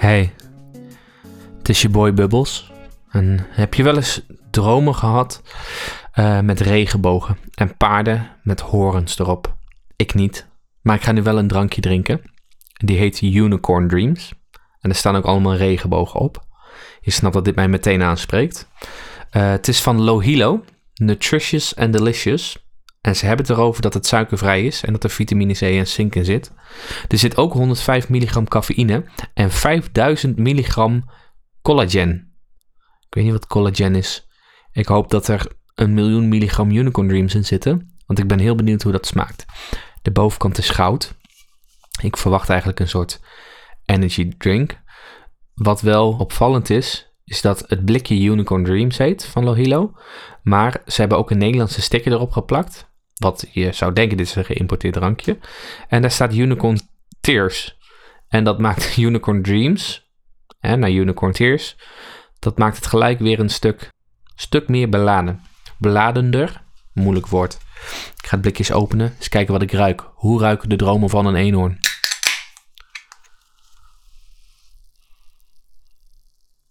Hey, het is je boy Bubbles. En heb je wel eens dromen gehad eh, met regenbogen en paarden met horens erop? Ik niet, maar ik ga nu wel een drankje drinken. Die heet Unicorn Dreams. En er staan ook allemaal regenbogen op. Je snapt dat dit mij meteen aanspreekt. Uh, het is van Lohilo, Nutritious and Delicious. En ze hebben het erover dat het suikervrij is en dat er vitamine C en zink in zit. Er zit ook 105 milligram cafeïne en 5000 milligram collagen. Ik weet niet wat collagen is. Ik hoop dat er een miljoen milligram Unicorn Dreams in zitten, want ik ben heel benieuwd hoe dat smaakt. De bovenkant is goud. Ik verwacht eigenlijk een soort energy drink. Wat wel opvallend is, is dat het blikje Unicorn Dreams heet van Lohilo. Maar ze hebben ook een Nederlandse sticker erop geplakt. Wat je zou denken, dit is een geïmporteerd drankje. En daar staat Unicorn Tears. En dat maakt Unicorn Dreams, hè, naar Unicorn Tears, dat maakt het gelijk weer een stuk, stuk meer beladen. Beladender, moeilijk woord. Ik ga het blikjes openen, eens kijken wat ik ruik. Hoe ruiken de dromen van een eenhoorn?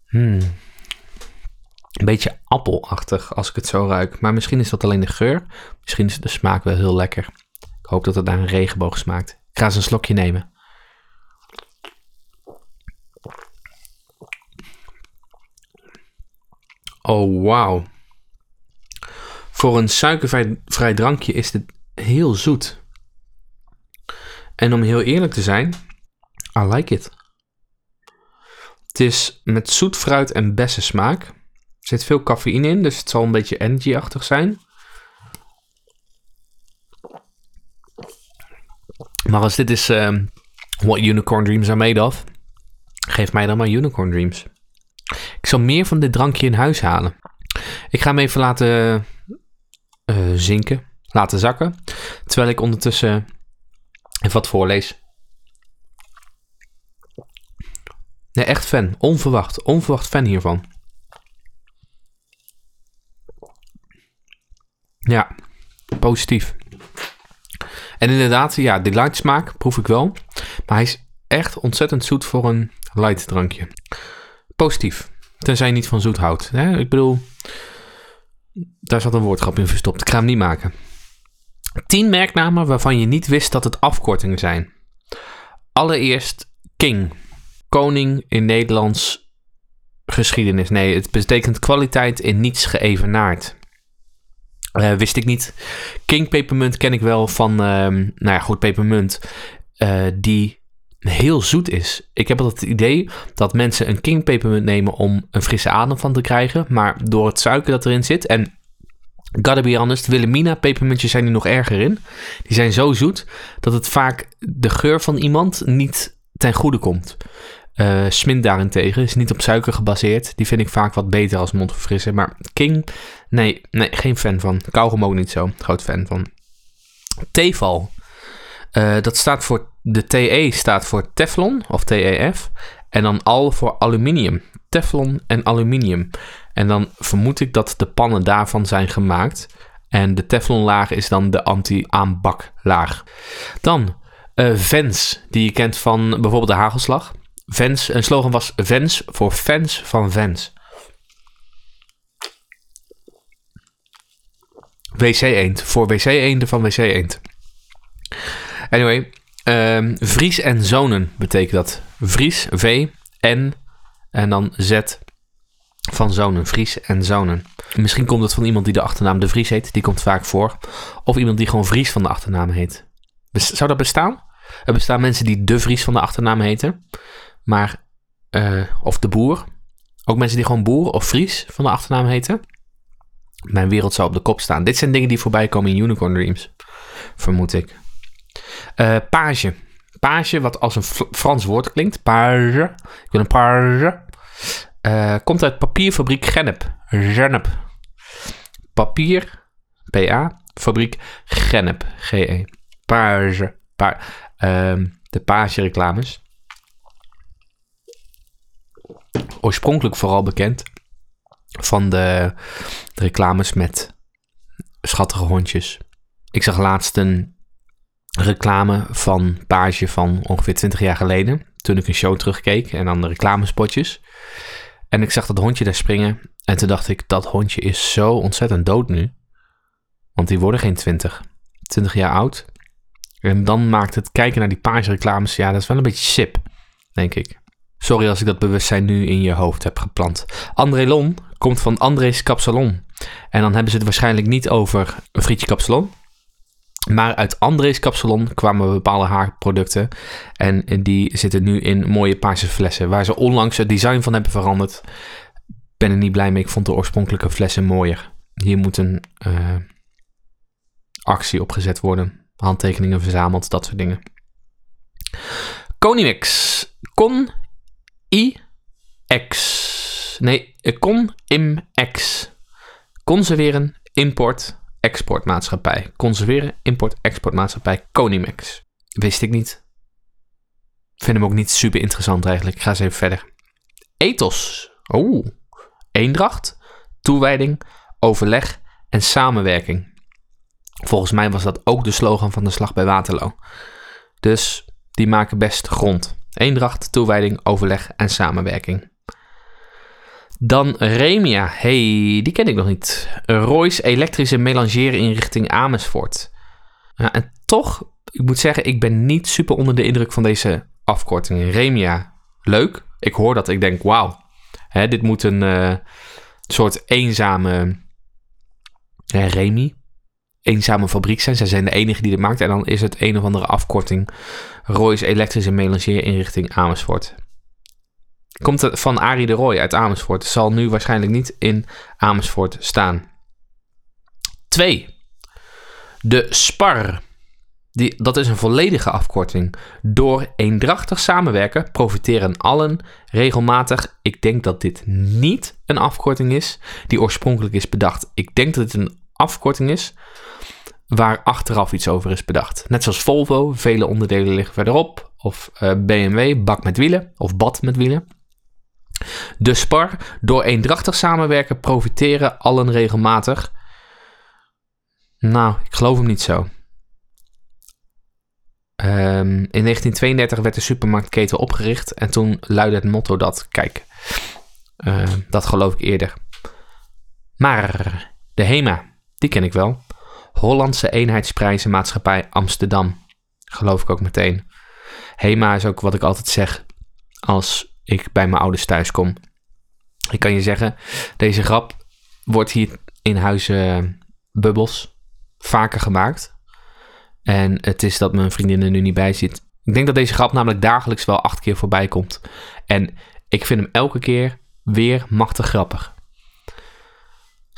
Hmm. Een beetje appelachtig als ik het zo ruik. Maar misschien is dat alleen de geur. Misschien is de smaak wel heel lekker. Ik hoop dat het naar een regenboog smaakt. Ik ga eens een slokje nemen. Oh, wauw. Voor een suikervrij drankje is dit heel zoet. En om heel eerlijk te zijn, I like it. Het is met zoet fruit en bessensmaak. Er zit veel cafeïne in, dus het zal een beetje energy-achtig zijn. Maar als dit is uh, what unicorn dreams are made of, geef mij dan maar unicorn dreams. Ik zal meer van dit drankje in huis halen. Ik ga hem even laten uh, zinken, laten zakken, terwijl ik ondertussen even wat voorlees. Nee, echt fan. Onverwacht. Onverwacht fan hiervan. Ja, positief. En inderdaad, ja, de light smaak proef ik wel. Maar hij is echt ontzettend zoet voor een light drankje. Positief. Tenzij je niet van zoet houdt. Hè? Ik bedoel, daar zat een woordgrap in verstopt. Ik ga hem niet maken. 10 merknamen waarvan je niet wist dat het afkortingen zijn. Allereerst King koning in Nederlands geschiedenis. Nee, het betekent kwaliteit in niets geëvenaard. Uh, wist ik niet. King Pepermunt ken ik wel van, uh, nou ja, goed, pepermunt, uh, die heel zoet is. Ik heb altijd het idee dat mensen een King Pepermunt nemen om een frisse adem van te krijgen, maar door het suiker dat erin zit en Gotta be honest, Wilhelmina pepermuntjes zijn er nog erger in. Die zijn zo zoet dat het vaak de geur van iemand niet ten goede komt. Uh, Smint daarentegen is niet op suiker gebaseerd. Die vind ik vaak wat beter als mondverfrisser. Maar King, nee, nee, geen fan van. Kauwgom ook niet zo. Groot fan van. Tefal. Uh, dat staat voor, de TE staat voor Teflon of TEF. En dan al voor aluminium. Teflon en aluminium. En dan vermoed ik dat de pannen daarvan zijn gemaakt. En de teflonlaag is dan de anti-aanbaklaag. Dan uh, Vens, die je kent van bijvoorbeeld de hagelslag. Vens, een slogan was Vens voor fans van Vens. WC Eend voor WC Eenden van WC Eend. Anyway, um, Vries en Zonen betekent dat. Vries, V, N en dan Z van Zonen. Vries en Zonen. Misschien komt het van iemand die de achternaam De Vries heet. Die komt vaak voor. Of iemand die gewoon Vries van de achternaam heet. Zou dat bestaan? Er bestaan mensen die De Vries van de achternaam heten. Maar, uh, of de boer. Ook mensen die gewoon boer of Fries van de achternaam heten. Mijn wereld zou op de kop staan. Dit zijn dingen die voorbij komen in Unicorn Dreams. Vermoed ik. Uh, page. Page, wat als een Frans woord klinkt. Page. Ik wil een page. Uh, komt uit papierfabriek Gennep. Gennep. Papier. PA. Fabriek Gennep. GE. Page. Pa uh, de page reclames oorspronkelijk vooral bekend van de, de reclames met schattige hondjes. Ik zag laatst een reclame van Page van ongeveer 20 jaar geleden. toen ik een show terugkeek en dan de reclamespotjes. En ik zag dat hondje daar springen. En toen dacht ik, dat hondje is zo ontzettend dood nu. Want die worden geen 20. 20 jaar oud. En dan maakt het kijken naar die paasreclames, ja, dat is wel een beetje sip, denk ik. Sorry als ik dat bewustzijn nu in je hoofd heb geplant. André Lon komt van André's Kapsalon. En dan hebben ze het waarschijnlijk niet over een frietje kapsalon. Maar uit André's kapsalon kwamen bepaalde haarproducten. En die zitten nu in mooie paarse flessen. Waar ze onlangs het design van hebben veranderd. Ben er niet blij mee. Ik vond de oorspronkelijke flessen mooier. Hier moet een uh, actie opgezet worden. Handtekeningen verzameld, dat soort dingen. Conimix. Con I X. Nee, Con Im X. Conserveren, import, exportmaatschappij. Conserveren, import, exportmaatschappij Conimex. Wist ik niet. Vind hem ook niet super interessant eigenlijk. Ik ga eens even verder. Ethos. Oh. Eendracht, toewijding, overleg en samenwerking. Volgens mij was dat ook de slogan van de slag bij Waterloo. Dus die maken best grond. Eendracht, toewijding, overleg en samenwerking. Dan Remia. Hey, die ken ik nog niet. Royce elektrische melangeerinrichting Amersfoort. Ja, en toch, ik moet zeggen, ik ben niet super onder de indruk van deze afkorting. Remia, leuk. Ik hoor dat, ik denk, wauw. dit moet een uh, soort eenzame Remi, eenzame fabriek zijn. Zij zijn de enige die het maakt. En dan is het een of andere afkorting. Royce elektrische melangeerinrichting Amersfoort. Komt van Arie de Roy uit Amersfoort. Zal nu waarschijnlijk niet in Amersfoort staan. 2. De SPAR. Die, dat is een volledige afkorting. Door eendrachtig samenwerken profiteren allen regelmatig. Ik denk dat dit niet een afkorting is die oorspronkelijk is bedacht. Ik denk dat het een afkorting is waar achteraf iets over is bedacht. Net zoals Volvo, vele onderdelen liggen verderop. Of eh, BMW, bak met wielen of bad met wielen. De spar, door eendrachtig samenwerken profiteren allen regelmatig. Nou, ik geloof hem niet zo. Um, in 1932 werd de supermarktketen opgericht en toen luidde het motto dat, kijk, uh, dat geloof ik eerder. Maar de HEMA, die ken ik wel. Hollandse Eenheidsprijzenmaatschappij Amsterdam. Geloof ik ook meteen. HEMA is ook wat ik altijd zeg als ik bij mijn ouders thuis kom. Ik kan je zeggen, deze grap wordt hier in huizen Bubbels vaker gemaakt. En het is dat mijn vriendin er nu niet bij zit. Ik denk dat deze grap namelijk dagelijks wel acht keer voorbij komt. En ik vind hem elke keer weer machtig grappig.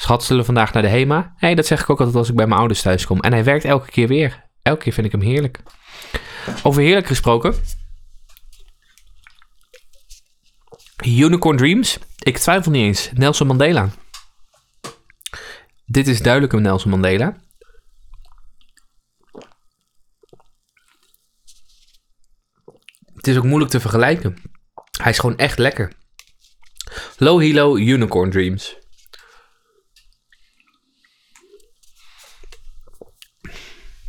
Schat, zullen we vandaag naar de HEMA? hey, dat zeg ik ook altijd als ik bij mijn ouders thuis kom. En hij werkt elke keer weer. Elke keer vind ik hem heerlijk. Over heerlijk gesproken. Unicorn Dreams. Ik twijfel niet eens. Nelson Mandela. Dit is duidelijk een Nelson Mandela. Het is ook moeilijk te vergelijken. Hij is gewoon echt lekker. Low Hilo Unicorn Dreams.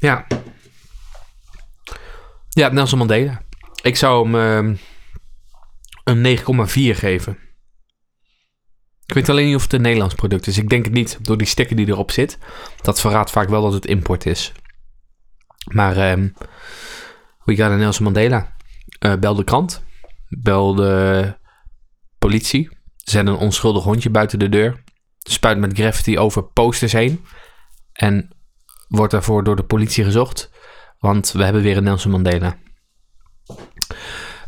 Ja. Ja, Nelson Mandela. Ik zou hem... Uh, een 9,4 geven. Ik weet alleen niet of het een Nederlands product is. Ik denk het niet, door die sticker die erop zit. Dat verraadt vaak wel dat het import is. Maar um, we gaan naar Nelson Mandela. Uh, bel de krant. Bel de politie. Zet een onschuldig hondje buiten de deur. Spuit met graffiti over posters heen. En wordt daarvoor door de politie gezocht. Want we hebben weer een Nelson Mandela.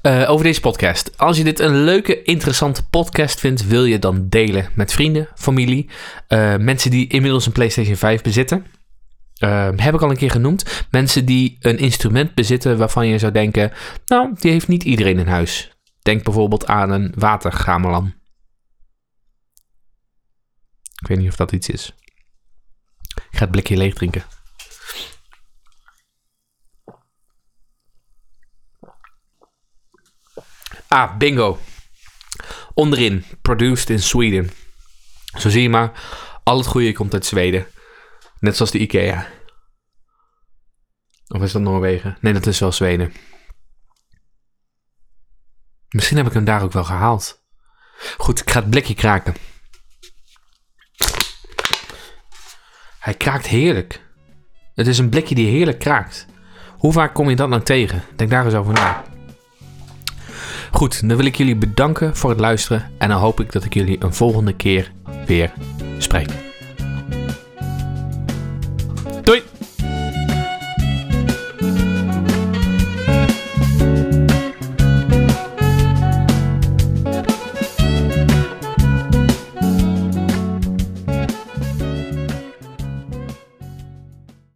Uh, over deze podcast. Als je dit een leuke, interessante podcast vindt, wil je dan delen met vrienden, familie, uh, mensen die inmiddels een PlayStation 5 bezitten. Uh, heb ik al een keer genoemd. Mensen die een instrument bezitten waarvan je zou denken, nou, die heeft niet iedereen in huis. Denk bijvoorbeeld aan een watergamelan. Ik weet niet of dat iets is. Ik ga het blikje leeg drinken. Ah, bingo. Onderin, produced in Sweden. Zo zie je maar, al het goede komt uit Zweden. Net zoals de IKEA. Of is dat Noorwegen? Nee, dat is wel Zweden. Misschien heb ik hem daar ook wel gehaald. Goed, ik ga het blikje kraken. Hij kraakt heerlijk. Het is een blikje die heerlijk kraakt. Hoe vaak kom je dat nou tegen? Denk daar eens over na. Goed, dan wil ik jullie bedanken voor het luisteren. En dan hoop ik dat ik jullie een volgende keer weer spreek.